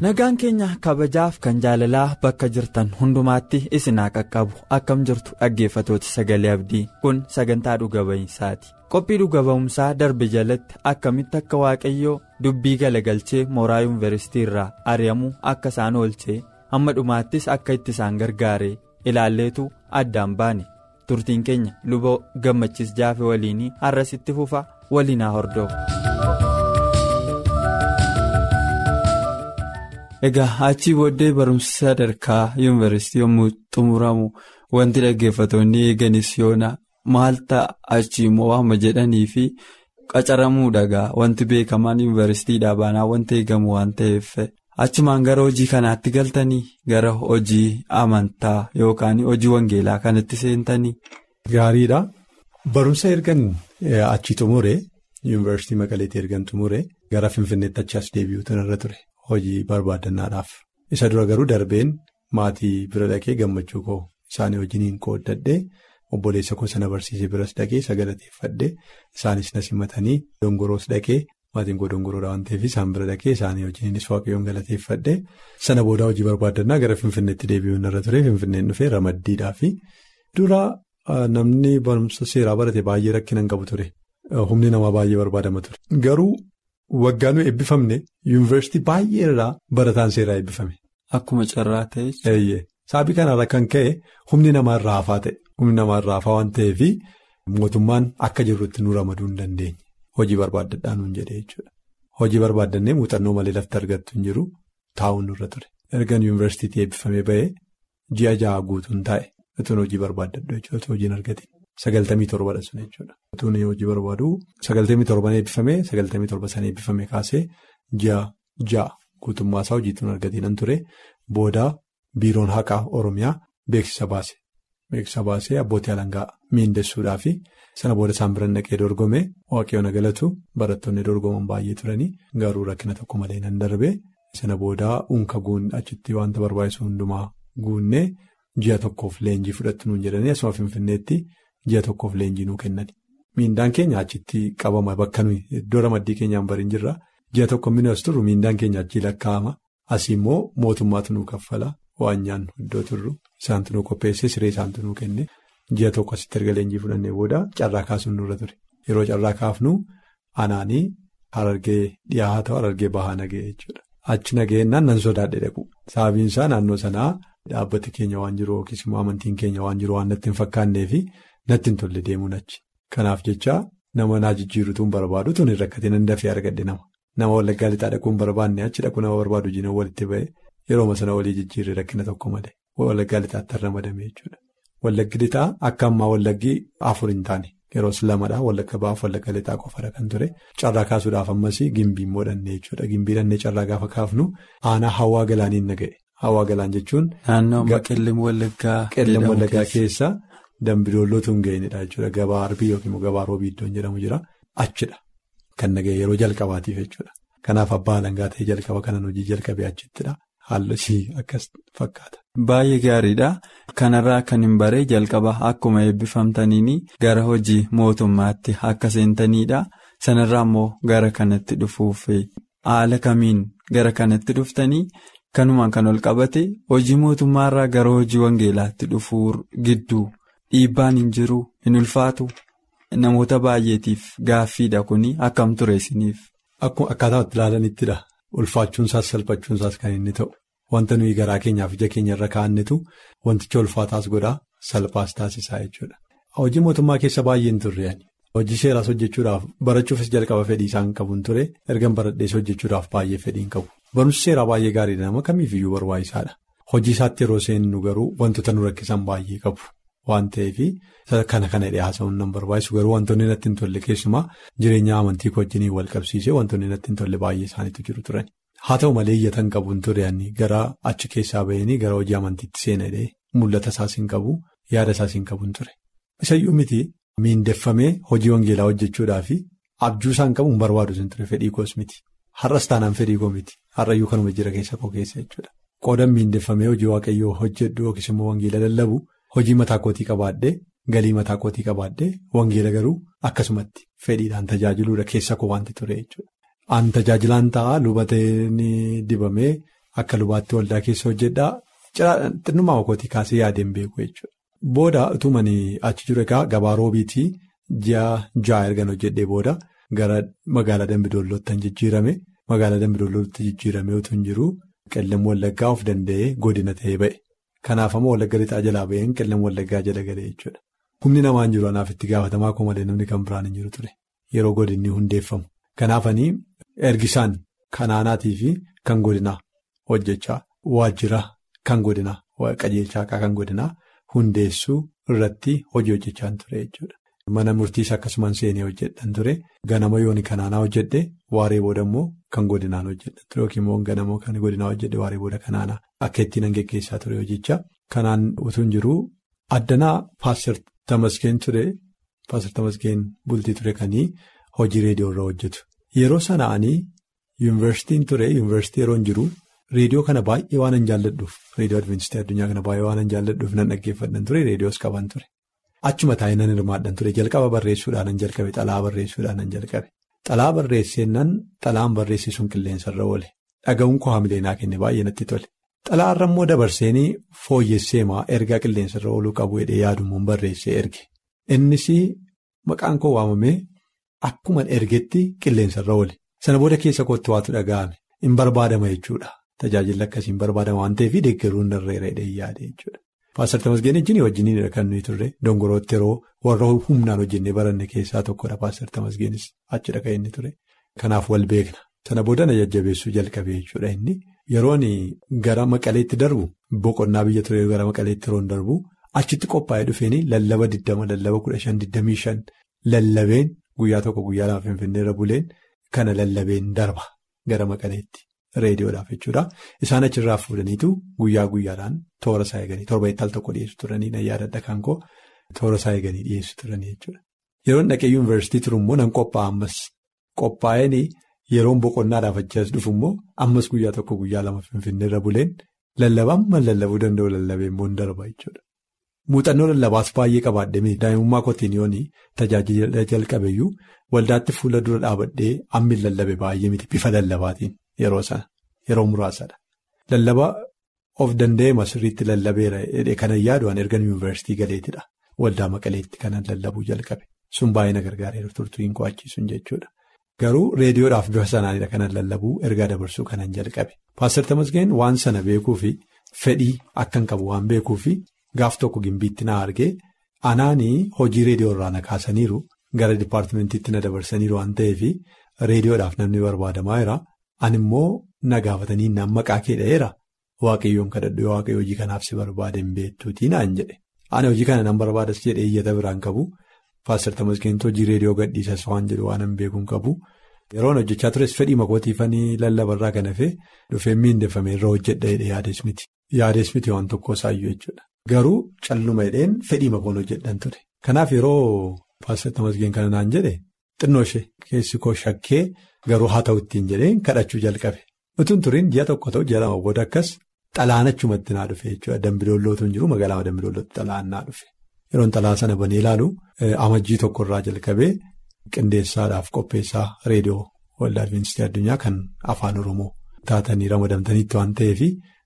Nagaan keenya kabajaaf kan jaalalaa bakka jirtan hundumaatti isin haa qaqqabu. Akkam jirtu dhaggeeffatooti sagalee abdii. Kun sagantaa dhuga ba'iinsaati. Qophii dhuga ba'umsaa darbe jalatti akkamitti akka waaqayyoo dubbii galagalchee mooraa yuunivarsiitii irraa ari'amuu akka isaan oolchee hamma dhumaattis akka itti isaan gargaare ilaalleetu addaan baane. Turtiin keenya luba gammachiis jaafe waliinii har'asitti fufa waliin haa egaa achii booddee barumsa sadarkaa yuunivarsiitii yommuu xumuramu wanti dhaggeeffatoonni eeganis yoona maal ta'a achii immoo waama jedhanii fi qacaramuu dhagaa wanti beekamaan yuunivarsiitiidhaa baanaa wanti eegamu waan ta'eef achumaan gara hojii kanaatti galtanii gara hojii amantaa yookaan hojii wangeelaa kanatti seentanii. Gaariidha barumsa ergan achii xumure yuunivarsiitii maqaleetti ergan xumure gara finfinneetti achi as deebi'uutu irra ture. Hojii barbaadannaadhaaf isa dura garuu darbeen maatii bira dhaqee gammachuu koo isaanii wajjiniin qooddadhee obboleessa koo sana barsiisee biras dhaqee isa galateeffadhee isaanis na simatanii dongoroos dhaqee maatiin koo dongoroodha waan ta'eef isaan bira dhaqee isaanii wajjiniinis waaqayyoon galateeffadhee sana booda hojii barbaadannaa gara finfinneetti deebi'uun irra ture finfinneen dhufee ramaddiidhaafi dura namni barumsa seeraa barate baay'ee rakkina hin qabu ture. Humni namaa baay'ee barbaadama ture. Garuu. Waggaa nuyi eebbifamne yuunivarsiitii baay'ee irraa barataan seeraa eebbifame. Akkuma carraa ta'e. Saabii kanarra kan ka'e humni namaa irraa hafaa ta'e humni namaa irraa hafaa waan ta'eef mootummaan akka jirrutti nu ramaduu hin dandeenye hojii barbaadadhaa nuun jedhee jechuudha. Hojii barbaadannee muuxannoo malee lafti argattu hin jiru taa'uun nurra ture. Ergan yuunivarsiitii eebbifamee ba'ee ji'a ja'a guutuun taa'e utuun hojii barbaadadhu jechuudha hojiin argate. Sagaltamii torbadha sun jechuudha. Utuun hojii barbaadu sagaltamii torban eebbifamee sagaltamii torba sana eebbifamee kaasee ji'a ja'a guutummaa isaa hojiituun argatiin ture booda biiroon haqaa Oromiyaa beeksisa baase. Beeksisa baasee abbootii alangaa miindessuudhaa fi sana booda isaan biraan dhaqee dorgome waaqayyoon galatu barattoonni dorgoman baay'ee turanii garuu rakkina tokko malee nan darbe sana booda unka guun achitti wanta barbaachisu hundumaa guunnee ji'a tokkoof leenjii fudhattu nuun jedhanii asuma finfinneetti. Ji'a tokkoof leenjii nuu kennan miindaan keenya achitti qabama bakka nuyi iddoo ramaddii keenyaan bariin jirra. Ji'a tokko minas turru miindaan keenya achii lakkaa'ama. Asii immoo mootummaatu nuu kaffala waan nyaannu iddoo turru. Isaantu nuu qopheesse siree isaantu nuu kenne. Ji'a tokko asitti erga leenjii fudhannee booda carraa kaasuun nurra ture. Yeroo carraa kaafnu anaanii harargee dhiyaa ta'u harargee bahaa nagee jechuudha. Achi nageennaan nan sodaadhe dhaqu. Sababiin isaa naannoo sanaa dhaabbati keenya waan jiru yookiis immoo amantiin keenya waan jiru waan natti hin fakkaanneefi. Natti hin tolle deemuun achi. Kanaaf jecha nama naa jijjiirutuun barbaadu tun hin rakkatiin hin dafee argadhe nama. Nama wallaggaa lixaa dhaquun barbaanne achi dhaquu nama barbaadu jiina walitti ba'e yeroo sana walii jijjiirre rakkina tokko malee wallaggaa lixaatti har'a madame jechuudha. Wallaggi lixaa akka ammaa wallaggi afur hin taane yeroos lamadhaa wallagga ba'aaf wallagga lixaa qofadha kan ture carraa kaasuudhaaf ammas gimbii immoo dhannee jechuudha gimbii dhannee carraa gaafa kaafnu aanaa hawaa galaaniin naga'e hawaa galaan jechuun. Naannoo qellem wallaggaa. Qellem wallaggaa keessa. Dambidollootu hin ga'inidha jechuudha. Gabaa arbii yookiin gabaa roobii iddoon jedhamu jira. Achidha. Kan naga'e yeroo jalqabaatiif jechuudha. Kanaaf abbaa alangaa ta'ee jalqaba kanan hojii jalqabee achittidha. Haalli ishii akkas fakkaata. Baay'ee gaariidha. Kanarraa kan hin baree jalqaba akkuma eebbifamtaniin gara hojii mootummaatti akka seentaniidha. Sanarraa immoo gara kanatti dhufuuf haala kamiin gara kanatti dhuftanii. Kanumaan kan ol qabate hojii mootummaarraa gara hojii wangeelaatti dhufuu gidduu dhiibbaan hin jiru hin ulfaatu namoota baay'eetiif gaaffiidha kuni akkam ture isiniif. Akkaataa itti ilaalanittidha ulfaachuunsaas salphachuunsaas kan inni ta'u wanta nuyi garaa keenyaaf ija keenya irra kaa'annetu wanticha ulfaataas godhaa salphaas taasisaa jechuudha. Hojii mootummaa keessa baay'een turre hojii seeraas hojjechuudhaaf barachuufis jalqaba fedhii isaan qabuun ture ergan baradhees hojjechuudhaaf baay'ee fedhiin qabu. Barumsi seeraa baay'ee gaariidha nama kamiifiyyuu barbaachisaadha. Hojii isaatti yeroo seennu garuu wantoota nu rakkisan baay'ee qabu. Waan ta'eef kana kana dhiyaasa'uun nan barbaachisu garuu wantoonni natti hin tolle keessumaa jireenya amantii wajjiniin wal qabsiisee wantoonni natti hin tolle baay'ee isaaniitu jiru turan. Haa ta'u malee iyyatan qabuun ture gara achi keessaa bahanii gara hojii amantiitti seenadhee mul'ata isaas hin qabu yaada isaas hin qabuun ture. Isayyuu miti miindeffamee hojii wangeelaa hojjechuudhaaf abjuu isaan qabu hin barbaadu sun ture fedhii koos miti. Har'as taanaan fedhii koo miti. Har'ayyuu kanuma jira keessa koo keessa jechuudha. Qoodan miindeffamee hojii waaqayyoo hojjedhu yookiis immoo wangeela lallabu hojii mataa kootii qabaadhee galii mataa kootii qabaadhee wangeela garuu akkasumatti fedhiidhaan tajaajiluudha keessa koo wanti ture jechuudha. Aan tajaajilaan ta'a lubateen dibamee akka lubaatti waldaa keessa hojjedhaa xinnummaa kootii kaasee yaadeen beeku jechuudha. Booda utumanii achi jiru egaa gabaa roobiitii ji'a ja'a ergan hojjedhee booda gara magaalaa Dambidollootti kan jijjiirame magaalaa Dambidollootti jijjiirame utuu hin jiru qellem wallaggaa of danda'ee godina ta'ee ba'e. Kanaaf ammoo wallagga lixaa jalaa ba'een qellem wallaggaa jala galee jechuudha. Humni namaan jiru anaaf itti gaafatamaa koo malee namni kan biraan hin jiru ture yeroo godinni hundeeffamu. Kanaafanii ergisaan kanaanaatii fi kan godinaa hojjechaa waajjira kan godinaa qajeelchaa kan godinaa hundeessuu irratti hojii hojjechaa ture jechuudha. Mana murtiis akkasumaan seenee hojjedhan ture ganama yooni kanaanaa hojjedhe waaree booda immoo kan godinaan hojjedhan ture. Yookiin immoo ganama kan godinaa hojjedhe waaree booda kanaanaa akka ittiin an geggeessaa ture hojicha. Kanaan utuu hin jiru. Addanaa Paaster Tamaskeen ture. Paaster Tamaskeen bultii ture kanii hojii reediyoo irra hojjetu. Yeroo sana'anii yuunivarsiitiin ture. Yuunivarsiitii yeroo hin jiru. Reediyoo kana baay'ee waan hin jaalladhuuf. Reediyoo adventistii addunyaa kana baay'ee waan hin jaalladhuuf nan dhaggeeffadhan ture. Reediyoos qaban ture. Achuma taa'ee nan hirmaadhan ture. Jalqaba barreessuudhaan nan jalqabe xalaa barreessuudhaan nan jalqabe. Xalaa barreesseennan xalaan barreessisuun qilleensarra oole. Dhaga'uun koo haamilee naa kenne baay'ee natti tole xalaarra immoo dabarseenii fooyyesseemaa ergaa qilleensarra ooluu qabu jedhee yaadumuun barreessee erge. Innis maqaan koo waamamee akkuman ergetti qilleensarra oole. Sana booda keessa kootti waatu dhaga'ame. Hin barbaadama jechuudha. Tajaajilli akkasiin barbaadama waan ta'eef deeggaruun narreera jedhee yaade jechuudha. Paaster Tamasgeen ejjinii wajjiniidha kan nuyi turre dongorootti yeroo warra humnaan hojjennee baranne keessaa tokkodha Paaster Tamasgeenis achidha kan inni ture. Kanaaf wal beekna. Sana booda na jajjabeessuu jalqabee jechuudha inni. Yeroon gara maqaleetti darbu boqonnaa biyya ture gara maqaleetti yeroon darbu achitti qophaa'ee dhufeeni lallaba 20 lallaba 15 lallabeen guyyaa tokko guyyaa lama finfinneerra buleen kana lallabeen darba gara maqaleetti. Reediyoodhaaf jechuudha. Isaan achirraa fuudhaniitu guyyaa guyyaadhaan toora isaa eeganii torba ittaal tokko dhiyeessu turanii na yaadadha kan koo toora isaa eeganii dhiyeessu turanii jechuudha. Yeroon dhaqee yuunivarsiitii turu immoo nan qophaa'a ammas qophaa'een yeroon boqonnaadhaaf achas dhufu immoo ammas guyyaa tokko guyyaa lama finfinneerra buleen lallabaa amma lallabuu danda'u lallabee immoo hin darba jechuudha. Muuxannoo lallabaas baay'ee qabaadhee daa'imummaa kootiin yooni tajaajila jalqabeeyyuu waldaatti fuula dura dhaabadhee ammi lallabe baay'ee miti bifa lallabaatiin. Yeroo sana yeroo muraasadha. Lallaba of danda'e masirriitti lallabeera kanan yaadu an ergan yuunivarsiitii galeetidha. Waldaa maqaleetti kanan lallabuu jalqabe. Sun baay'ee na gargaareera turtuun qo'achiisuun jechuudha. Garuu reediyoodhaaf bifa sanaanidha kanan lallabuu ergaa dabarsuu kanan jalqabe. Paaster Tamasgeen waan sana beekuu fi fedhii akkan qabu waan beekuu fi gaaf tokko gimbiitti na argee anaanii hojii reediyoo irraa na kaasaniiru gara dipaartimentiitti na dabarsaniiru waan ta'eef reediyoodhaaf namni barbaadamaa jira. Ani immoo na gaafatanii naan maqaa kee dha'eera waaqayyoon kadhadhu waaqayyo hojii kanaaf si barbaade hin beektuutii naan jedhe. Ani hojii kana nan barbaadas jedhee iyyata biraan qabu. Paaster Tamasgeen hojii reediyoo gadhiisas waan jedhu waan hin beekuun qabu. Yeroon hojjechaa tures fedhii makootiifanii lallabarraa kan hafee dhufee miindeffame irra hojjedha jedhee yaades miti. Yaades miti waan tokko isaayyuu jechuudha. Garuu calluma jedheen fedhii makoon hojjedhan ture. Kanaaf yeroo Paaster Tamasgeen kana naan jedhe xinnoo ishee keessi koo shakkee. Garuu haa ta'u ittiin jedhee kadhachuu jalqabe. Utuun turiin ji'a tokko ta'u ji'a lama booda akkas xalaan achumatti naa dhufe jechuudha. Dambidollootu hin jiru magaalaa Dambidollootti xalaan naa dhufe. Yeroon xalaa sana banee ilaalu amajjii tokkorraa jalqabee qindeessaadhaaf qopheessaa reediyoo waldaa Adventistii addunyaa kan afaan Oromoo taatanii ramadamtaniitti waan ta'eef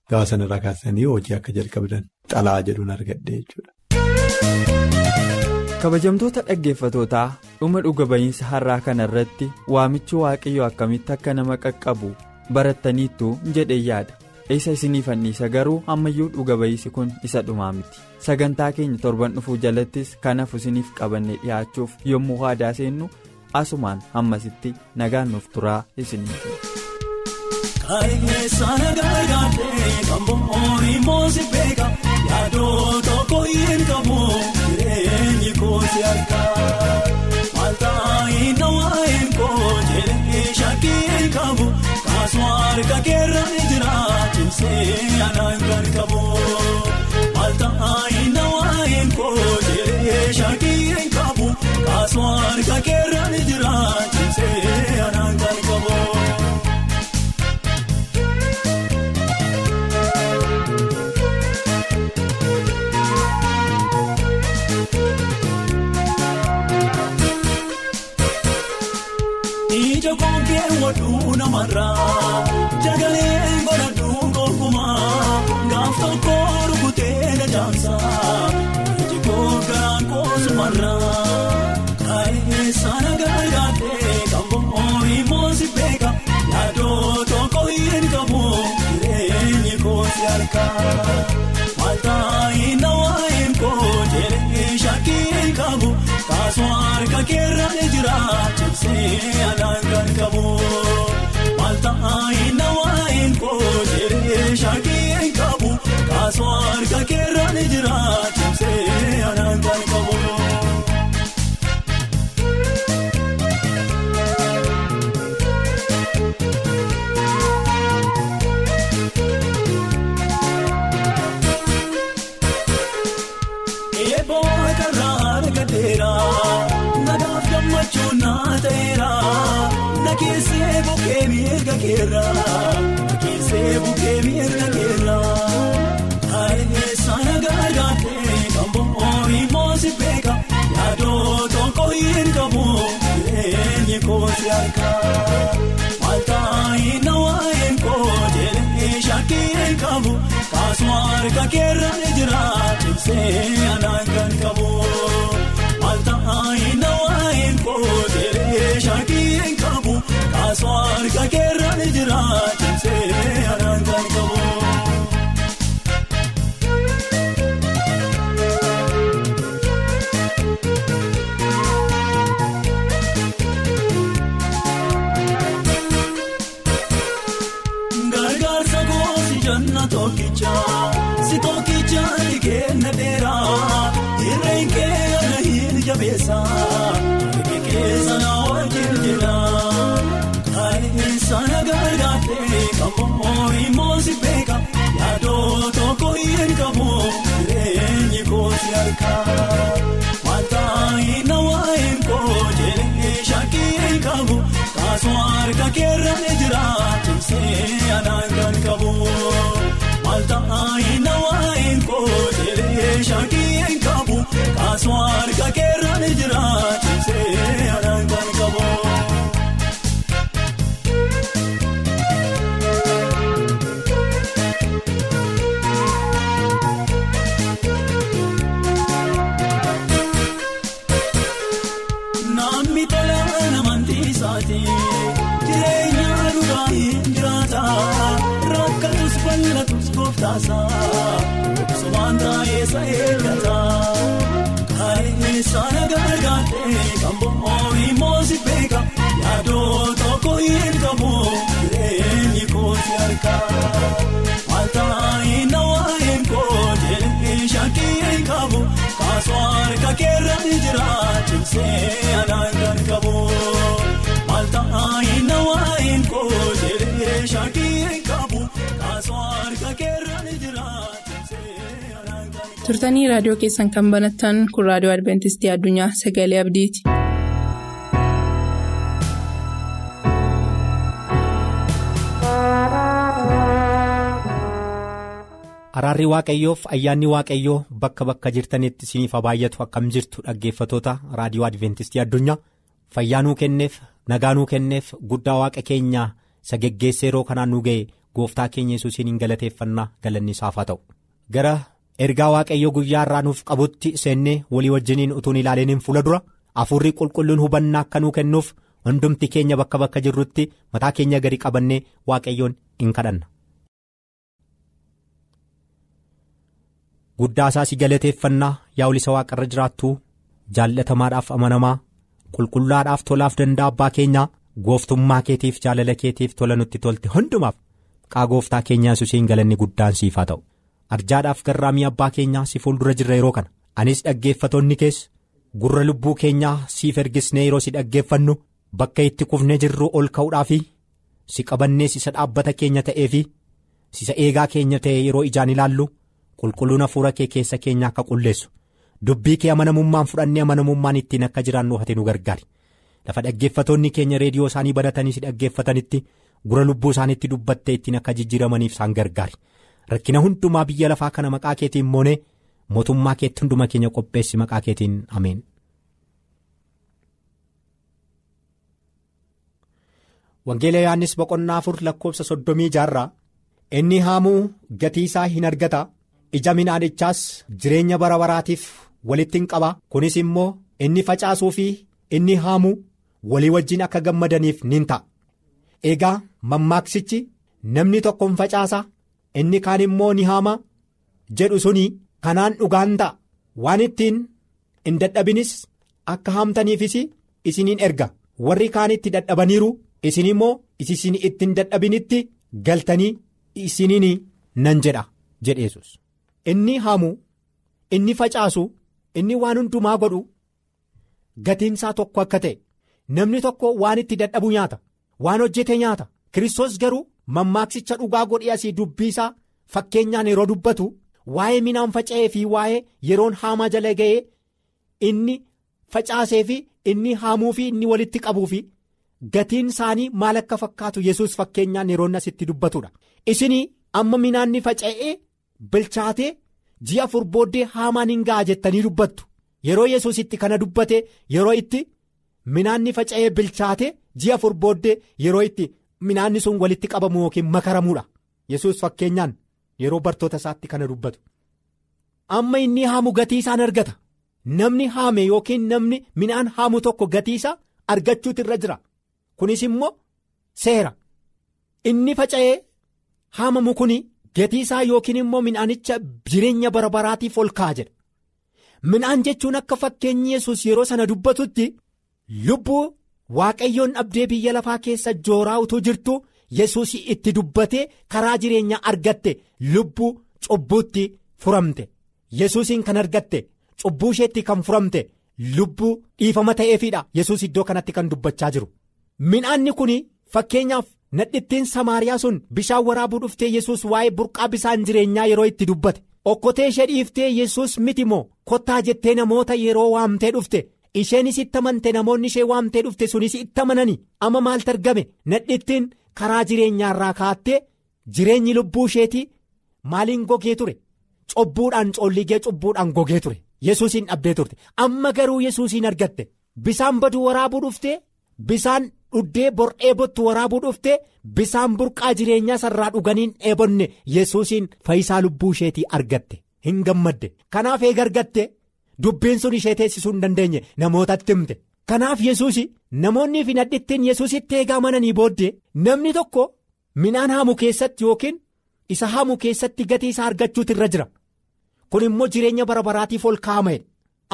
gaafa sanarraa kaasanii hojii akka jalqabdan xalaa jedhuun argadhe jechuudha. Kabajamtoota dhaggeeffatootaa dhuma dhuga ba'iinsa har'aa kana irratti waamichi waaqayyoo akkamitti akka nama qaqqabu barattaniittu jedhee yaada. Isa isiniif anniisa garuu ammayyuu dhuga ba'iisi kun isa dhumaa miti. Sagantaa keenya torban dhufuu jalattis kanaaf isiniif qabannee dhiyaachuuf yommuu waadaa seennu asumaan hammasitti nagaan nuuf turaa isiniif. Kan kooti harkaa maaltaayi nawaayeen koo jedhee shakkii qabu kaasuu harka keerra jira cimsee anaan kan qabu maaltaayi nawaayeen koo jedhee shakkii qabu kaasuu harka keerra jira cimsee anaan kan qabu. Namarraa jagalee godhadhuu gonkumaa gaaf tokko rukutee na jaamsaa iji kookaan koosumarraa kaayee sana gargaartee kamboori moosi beeka yaadoo tokko hin qabu jireenyi koosi harkaa maaltaayi nawaayeen koo jedhee shakkii qabu kaasuu harka keerra ni jira cimsee anaan kan qabu nawaayeen koo jedhee shakkii qabu kaasuu harka keerra ni jira cimsee anaan kan keessee bukkee miirga keerraa na keessee bukkee miirga keerraa kaayee sana gargaartee kan bo'oorii moosi beeka yaadoo tokko hin qabu jireenyi kooti harkaa maaltaayi nawaayeen koo jedhee shakkii qabu kaasuu harka keerra jira cimsee anaan kan qabu harka keerra ni jira cimsee anaan kan qabu. Gargaarsa goosi janna tokkicha si tokkicha ni kenna dheera irreen kee ana hin jabeessa kaasuu harka keerra ni jira cimsee anaan kan qabu. Namni tola namantii isaati jireenya dhugaa hin jiraata rakkatus bal'atus gooftaasa obsumaan taa'ee isa maaltaayi nawaayeen koo jedhee shakkii qabu kaasuu harka keerra ni jira cimsee anaan kan qabu maaltaayi nawaayeen koo jedhee shakkii qabu kaasuu harka keerra ni jira cimsee anaan kan qabu. turtanii raadiyoo keessan kan banattan kun raadiyoo adventistii addunyaa sagalee abdiiti. Araarri Waaqayyoof ayyaanni Waaqayyoo bakka bakka jirtanitti isiniif haa baay'atu akkam jirtu dhaggeeffatoota raadiyoo Adventistii addunyaa fayyaa nuu kenneef nagaa nuu kenneef guddaa waaqa keenyaa isa geggeessa yeroo kanaan nu ga'e gooftaa keenya yesuusiin galateeffannaa galanni isaaf haa ta'u. Gara ergaa Waaqayyoo guyyaa irraa nuuf qabutti seennee walii wajjiniin utuun ilaalaniin fuula dura hafuurri qulqulluun hubannaa akka nuu kennuuf hundumti keenya bakka bakka jirrutti mataa keenya gadi qabannee Waaqayyoon in kadhanna. Guddaa isaa si galateeffannaa yaa ulisa waaqarra jiraattu jaallatamaadhaaf amanamaa qulqullaadhaaf tolaaf danda'a abbaa keenyaa gooftummaa keetiif jaalala keetiif tola nutti tolte hundumaaf qaa gooftaa keenyaa yesuusiin galanni guddaan siif haa ta'u. Arjaadhaaf garraamii abbaa keenyaa si fuuldura jirra yeroo kana. Anis dhaggeeffatoonni keessa gurra lubbuu keenyaa siif ergisnee yeroo si dhaggeeffannu bakka itti kufnee jirru ol ka'uudhaa fi si qabannees isa dhaabbata keenya ta'ee fi isa eegaa keenya ta'e yeroo ijaan ilaallu qulqulluuna fuula kee keessa keenya akka qulleessu dubbii kee amanamummaan fudhannee amanamummaan ittiin akka jiraannu hate nu gargaari. Lafa dhaggeeffatoonni keenya reediyoo isaanii baratanii si dhaggeeffatanitti gura lubbuu isaaniitti dubbattee ittiin akka jijjiiramaniif isaan gargaari. Rakkina hundumaa biyya lafaa kana maqaa keetiin moonee mootummaa keetti hunduma keenya qopheessi maqaa keetiin ameen. Wangeela Yohaannis boqonnaa afur lakkoofsa soddomii jaarraa inni haamuu gatii isaa hin argata ija midhaanichaas jireenya bara baraatiif walitti hin qaba kunis immoo inni facaasuu fi inni haamuu walii wajjin akka gammadaniif nin ta'a. Egaa mammaaksichi namni tokko hin facaasa inni kaan immoo ni haama jedhu suni kanaan dhugaan ta'a. Waan ittiin hin dadhabinis akka haamtaniifis isiniin erga. Warri kaan itti dadhabaniiru isin immoo isin ittiin dadhabinitti galtanii isiniin nan jedha jedheesus inni haamu inni facaasu inni waan hundumaa godhu gatiinsaa tokko akka ta'e namni tokko waan itti dadhabu nyaata waan hojjete nyaata. Kiristoos garuu mammaaksicha dhugaa godhee asii dubbii isaa fakkeenyaan yeroo dubbatu waa'ee midhaan faca'ee fi waa'ee yeroon haamaa jala ga'ee inni facaasee fi inni haamuu fi inni walitti qabuu fi gatiin isaanii maal akka fakkaatu yesus fakkeenyaan yeroon asitti dubbatudha. Isinii amma midhaanni faca'ee bilchaatee ji'a afur booddee haamaan hin ga'a jettanii dubbattu. Yeroo yesus itti kana dubbate yeroo itti midhaanni faca'ee bilchaate ji'a afur booddee yeroo itti midhaanni sun walitti qabamu yookiin makaramuudha. Yesus fakkeenyaan yeroo bartoota isaatti kana dubbatu. Amma inni haamu gatii isaan argata. Namni haame yookiin namni midhaan haamu tokko gatii isaa argachuutu irra jira. Kunis immoo seera. Inni faca'ee haamamu kun gatii isaa yookiin immoo midhaanicha jireenya bara baraatiif ol ka'a jedha midhaan jechuun akka fakkeenyi yesus yeroo sana dubbatutti lubbuu waaqayyoon dhabdee biyya lafaa keessa jooraa utuu jirtu yesus itti dubbatee karaa jireenyaa argatte lubbuu cubbuutti furamte. Yesuusiin kan argatte cubbuu isheetti kan furamte lubbuu dhiifama ta'eefidha yesus iddoo kanatti kan dubbachaa jiru. Midhaanni kun fakkeenyaaf nadhittiin samaariyaa sun bishaan waraabuu dhuftee yesus waa'ee burqaa bisaan jireenyaa yeroo itti dubbate. Okkotee ishee dhiiftee yesus miti moo? Kottaa jettee namoota yeroo waamtee dhufte. Isheenis itti amante namoonni ishee waamtee dhufte sunis itti amananii? Amma maaltu argame nadhittiin karaa jireenyaarraa kaattee jireenyi lubbuu isheetii maaliin gogee ture? Cubbuudhaan coolligee cubbuudhaan gogee ture. Yesuusiin dhabdee turte. Amma garuu yesuusiin argatte. Bisaan baduu waraabuu dhuftee bisaan dhuddee bor dheebottu waraabuu dhuftee bisaan burqaa jireenyaa sarraa dhuganiin dheebonne yesuusiin fayyisaa lubbuu isheetii argatte hin gammadde. Kanaaf eega argatte dubbiin sun ishee teessisuu hin dandeenye namootatti himte. Kanaaf yesuus namoonni fi nadhittiin yesuusitti eegaa amananii booddee namni tokko midhaan haamu keessatti yookiin isa haamu keessatti gatii isaa argachuutu irra jira. Kun immoo jireenya bara baraatiif ol kaa'ameedha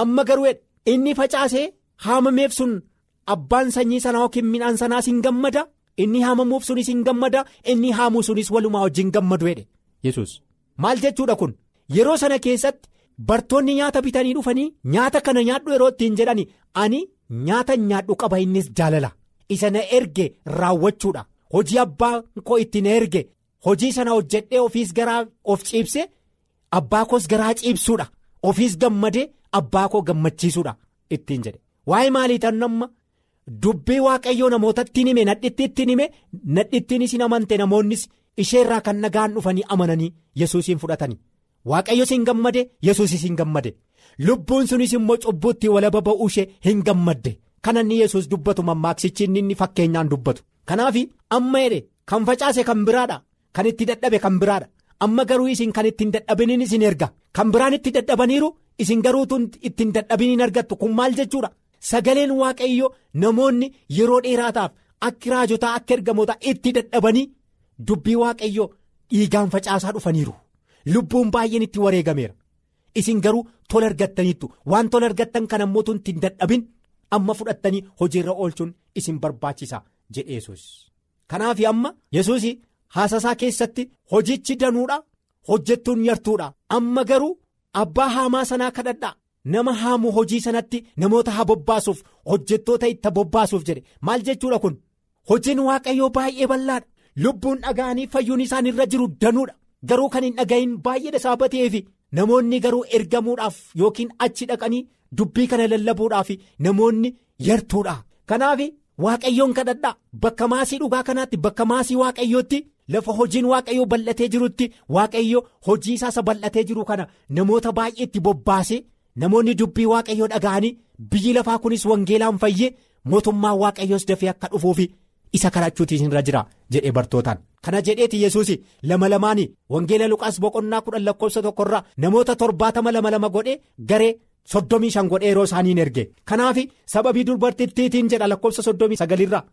amma garuu inni facaasee haamameef sun abbaan sanyii sanaa yookiin midhaan sanaas hin gammada? Inni haamamuuf sunis hin gammada? Inni haamuu sunis walumaa wajjin gammadu jedhe. Yesus maal jechuudha kun? Yeroo sana keessatti bartoonni nyaata bitanii dhufanii nyaata kana nyaadhu yeroo ittiin jedhani ani nyaata nyaadhu qaba innis jaalala. Isa na erge raawwachuudha. Hojii abbaa koo itti na erge hojii sana hojjedhee ofiis garaa of ciibse abbaa koos garaa ciibsuudha. Ofiis gammadee abbaa koo gammachiisuudha. Ittiin jedhe. Waa'ee maalii tan amma dubbii waaqayyoo namootatti hime nadhittiitti hime nadhittiin isin amante. Namoonnis isheerraa kan nagaan dhufanii amananii yesuusiin fudhatanii waaqayyos hin gammade yesuusis hin gammade. Lubbuun sunis immoo cubbuutti walaba ba'uu ishee hin gammadde. Kan inni yesus dubbatu mammaaksichi inni fakkeenyaan dubbatu. Kanaaf amma jedhe kan facaase kan biraadha kan itti dadhabe kan biraadha. Amma garuu isin kan ittiin dadhabiniin isin erga. Kan biraan itti dadhabaniiru isin garuutu ittiin dadhabiniin argattu. Kun maal jechuudha. Sagaleen waaqayyo namoonni yeroo dheeraataaf akka raajotaa akka ergamootaa itti dadhabanii dubbii waaqayyo dhiigaan facaasaa dhufaniiru. Lubbuun baay'een itti wareegameera. Isin garuu tola argattaniittu. Waan tola argattan kan ammoo ittiin dadhabin amma fudhattanii hojiirra oolchuun isin barbaachisa jedhe yesus kanaaf amma yesus haasasaa keessatti hojichi danuudha hojjettuun yartuudha. Amma garuu abbaa haamaa sanaa kadhadhaa nama haamu hojii sanatti namoota haa bobbaasuuf hojjettoota itti bobbaasuuf jedhe. Maal jechuudha kun? Hojiin waaqayyoo baay'ee bal'aadha. Lubbuun dhaga'anii fayyuun isaan irra jiru danuudha. Garuu kan hin dhagahin baay'eedha saabateefi namoonni garuu ergamuudhaaf yookiin achi dhaqanii dubbii kana lallabuudhaaf namoonni yartuudha. Kanaaf waaqayyoon kadhadhaa. Bakka maasii dhugaa kanaatti bakka maasii waaqayyootti. lafa hojiin waaqayyoo bal'atee jirutti waaqayyo hojii isaa bal'atee jiru kana namoota baay'eetti bobbaase namoonni dubbii waaqayyoo dhaga'anii biyyi lafaa kunis wangeelaan fayyee mootummaan waaqayyoos dafee akka dhufuufi isa kadhachuutiin irra jira jedhee bartootaan. Kana jedheeti yesuus lama lamaanii wangeela luqaas boqonnaa kudhan lakkoofsa tokkorraa namoota torbaatama lama lama godhee garee soddomii shan godhee yeroo isaaniin erge. Kanaaf sababii dubartittiitiin jedha lakkoofsa soddomii sagalirraa.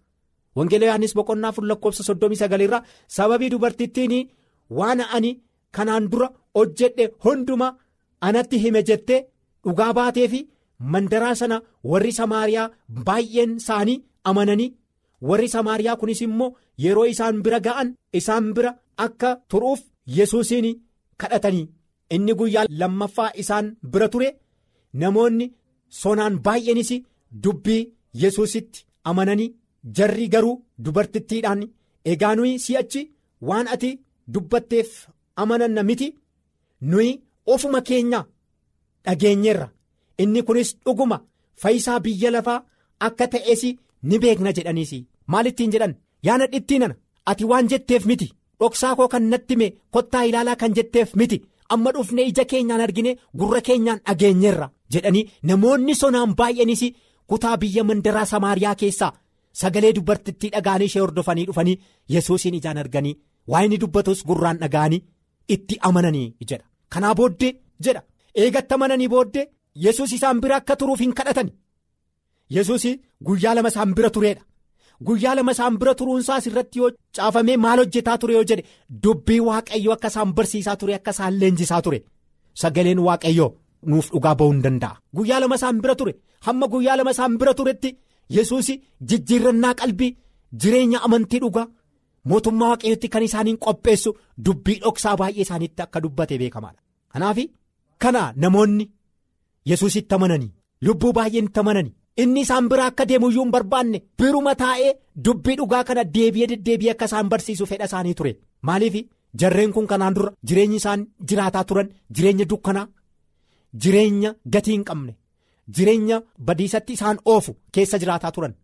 Wangeela Yohaannis boqonnaa afur lakkoofsa soddomii sagalirraa sababii dubartittiin waan ani kanaan dura hojjedhe hundumaa anatti hime jettee dhugaa baatee fi mandaraa sana warri Samaariyaa baay'een isaanii amananii warri Samaariyaa kunis immoo yeroo isaan bira ga'an isaan bira akka turuuf yesuusiin kadhatanii inni guyyaa lammaffaa isaan bira ture namoonni sonaan baay'eenis dubbii yesuusitti amananii. jarri garuu dubartittiidhaan egaa nuyi si'achi waan ati dubbatteef amananna miti nuyi ofuma keenya dhageenyeerra inni kunis dhuguma fayyisaa biyya lafaa akka ta'es ni beekna jedhaniis maalittiin jedhan? Yaana dhittiinana ati waan jetteef miti. Dhoksaa koo kan natti mee kottaa ilaalaa kan jetteef miti. Amma dhufne ija keenyaan argine gurra keenyaan dhageenyeerra jedhanii namoonni sonaan baay'eenis kutaa biyya mandaraa samaariyaa keessaa. Sagalee dubartittii dhaga'anii ishee hordofanii dhufanii yesuusiin ijaan arganii waa inni dubbatus gurraan dhaga'anii itti amananii jedha. Kanaa booddee? Jedha eegatti amananii booddee yesus isaan bira akka turuuf hin kadhatan. Yesuus guyyaa lama isaan bira tureedha. Guyyaa lama isaan bira turuunsaas irratti yoo caafamee maal hojjetaa ture yoo jedhe dubbii waaqayyoo akka isaan barsiisaa ture akka isaan leenjisaa ture. Sagaleen waaqayyoo nuuf dhugaa ba'uu hin danda'a. Guyyaa lama isaan bira ture hamma guyyaa lama isaan bira turetti. Yesuus jijjiirrannaa qalbii jireenya amantii dhugaa mootummaa waaqayyootti kan isaaniin qopheessu dubbii dhoksaa baay'ee isaaniitti akka dubbate beekamaadha. Kanaaf kana namoonni Yesuusitti amananii lubbuu baay'een itti amananii inni isaan biraa akka deemuyyuu hin barbaanne biruma taa'ee dubbii dhugaa kana deebi'ee deddeebi'ee akka isaan barsiisu fedha isaanii ture maaliif jarreen kun kanaan dura jireenyi isaan jiraataa turan jireenya dukkanaa jireenya gatii hin qabne. Jireenya badiisatti isaan oofu keessa jiraataa turan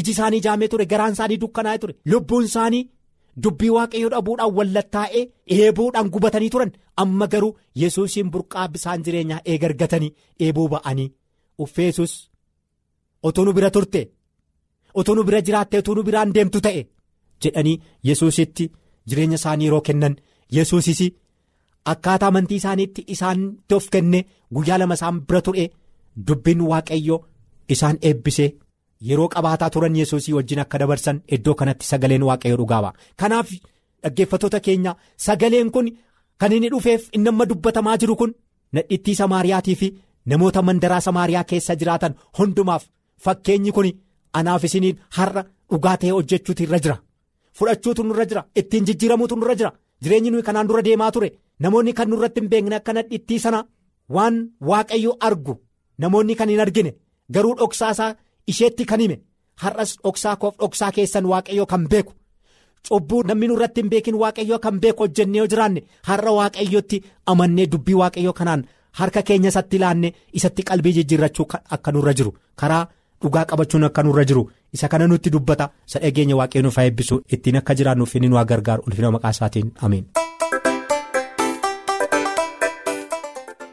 iji isaanii jaamee ture garaan isaanii dukkanaa'ee ture lubbuun isaanii dubbii waaqayyoo dhabuudhaan wallattaa'ee eebuudhaan gubatanii turan amma garuu yesuusiin burqaa bisaan jireenyaa eegargatanii eebuu ba'anii uffeesus otoo nu bira turte otoo nu bira jiraatte otoo nu biraan deemtu ta'e jedhanii yesuusitti jireenya isaanii yeroo kennan yesuusis akkaataa amantii isaaniitti isaanitti of kenne guyyaa lama isaan bira ture. Dubbiin waaqayyoo isaan eebbisee yeroo qabaataa turan yesuusii wajjin akka dabarsan iddoo kanatti sagaleen waaqayyoo dhugaaba. Kanaaf dhaggeeffattoota keenya sagaleen kun kan inni dhufeef inni amma dubbatamaa jiru kun nadhittii Samaariyaatii fi namoota mandaraa Samaariyaa keessa jiraatan hundumaaf fakkeenyi kun anaaf isiniin har'a dhugaa ta'ee hojjechuutu irra jira. Fudhachuutu nurra jira ittiin jijjiiramuutu nurra jira jireenyi nuyi kanaan dura deemaa ture namoonni kan nurratti hin beekne akka nadhittii sana waan waaqayyoo argu. Namoonni kan hin argine garuu dhoksaasaa isheetti kan hime. Har'as dhoksaa koof dhoksaa keessan waaqayyoo kan beeku. Cubbuu namni nurratti hin beekin waaqayyoo kan beeku hojjennee yoo jiraanne har'a waaqayyootti amannee dubbii waaqayyoo kanaan harka keenya isatti ilaanne isatti qalbii jijjiirrachuu akka nurra jiru. Karaa dhugaa qabachuun akka nurra jiru. Isa kana nutti dubbata. Isa dhageenya waaqayyoo nuuf eebbisu ittiin akka jiraannuuf inni nu gargaaru ulfina maqaa isaatiin. Ameen.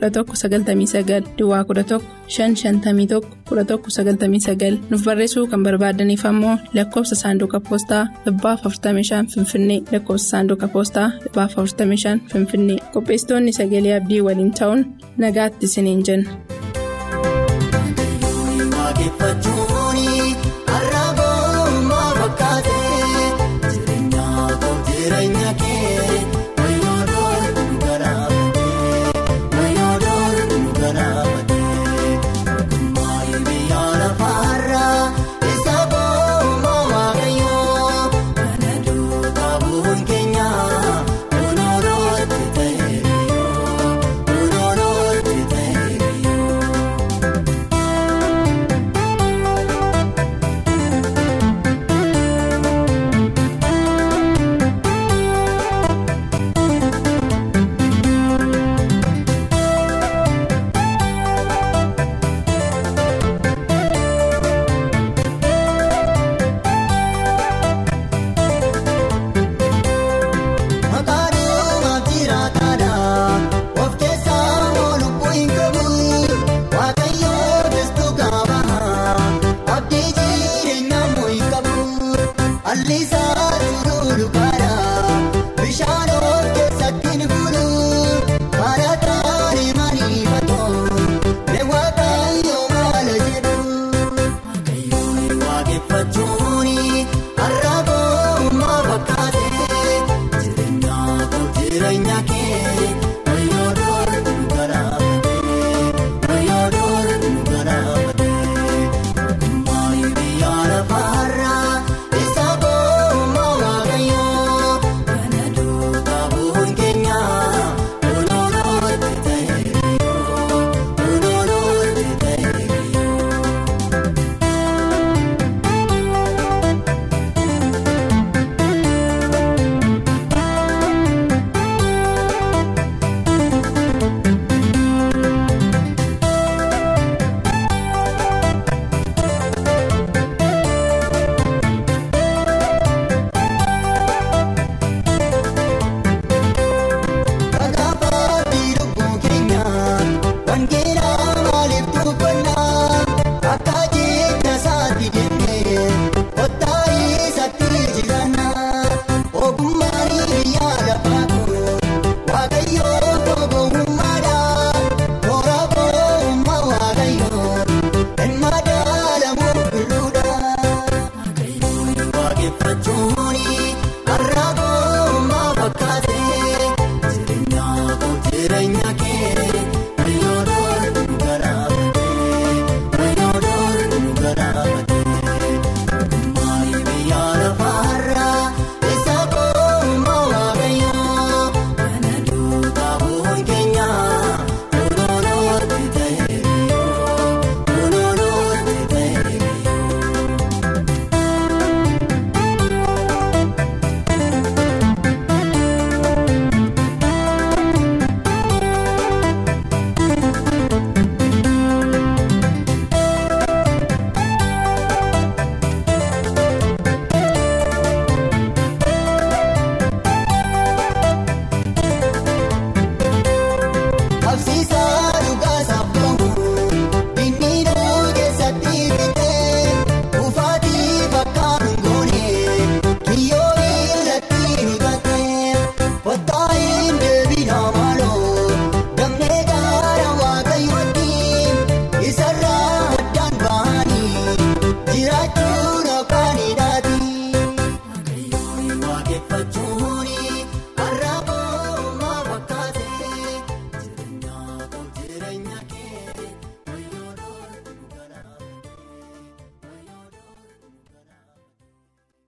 11 99 Duwwaa 11 551 11 99 nuuf barreessuu kan barbaadaniif ammoo lakkoofsa saanduqa poostaa 45 Finfinnee lakkoofsa saanduqa poostaa 45 Finfinnee qopheessitoonni sagalee abdii waliin ta'uun nagaatti isiniin jenna.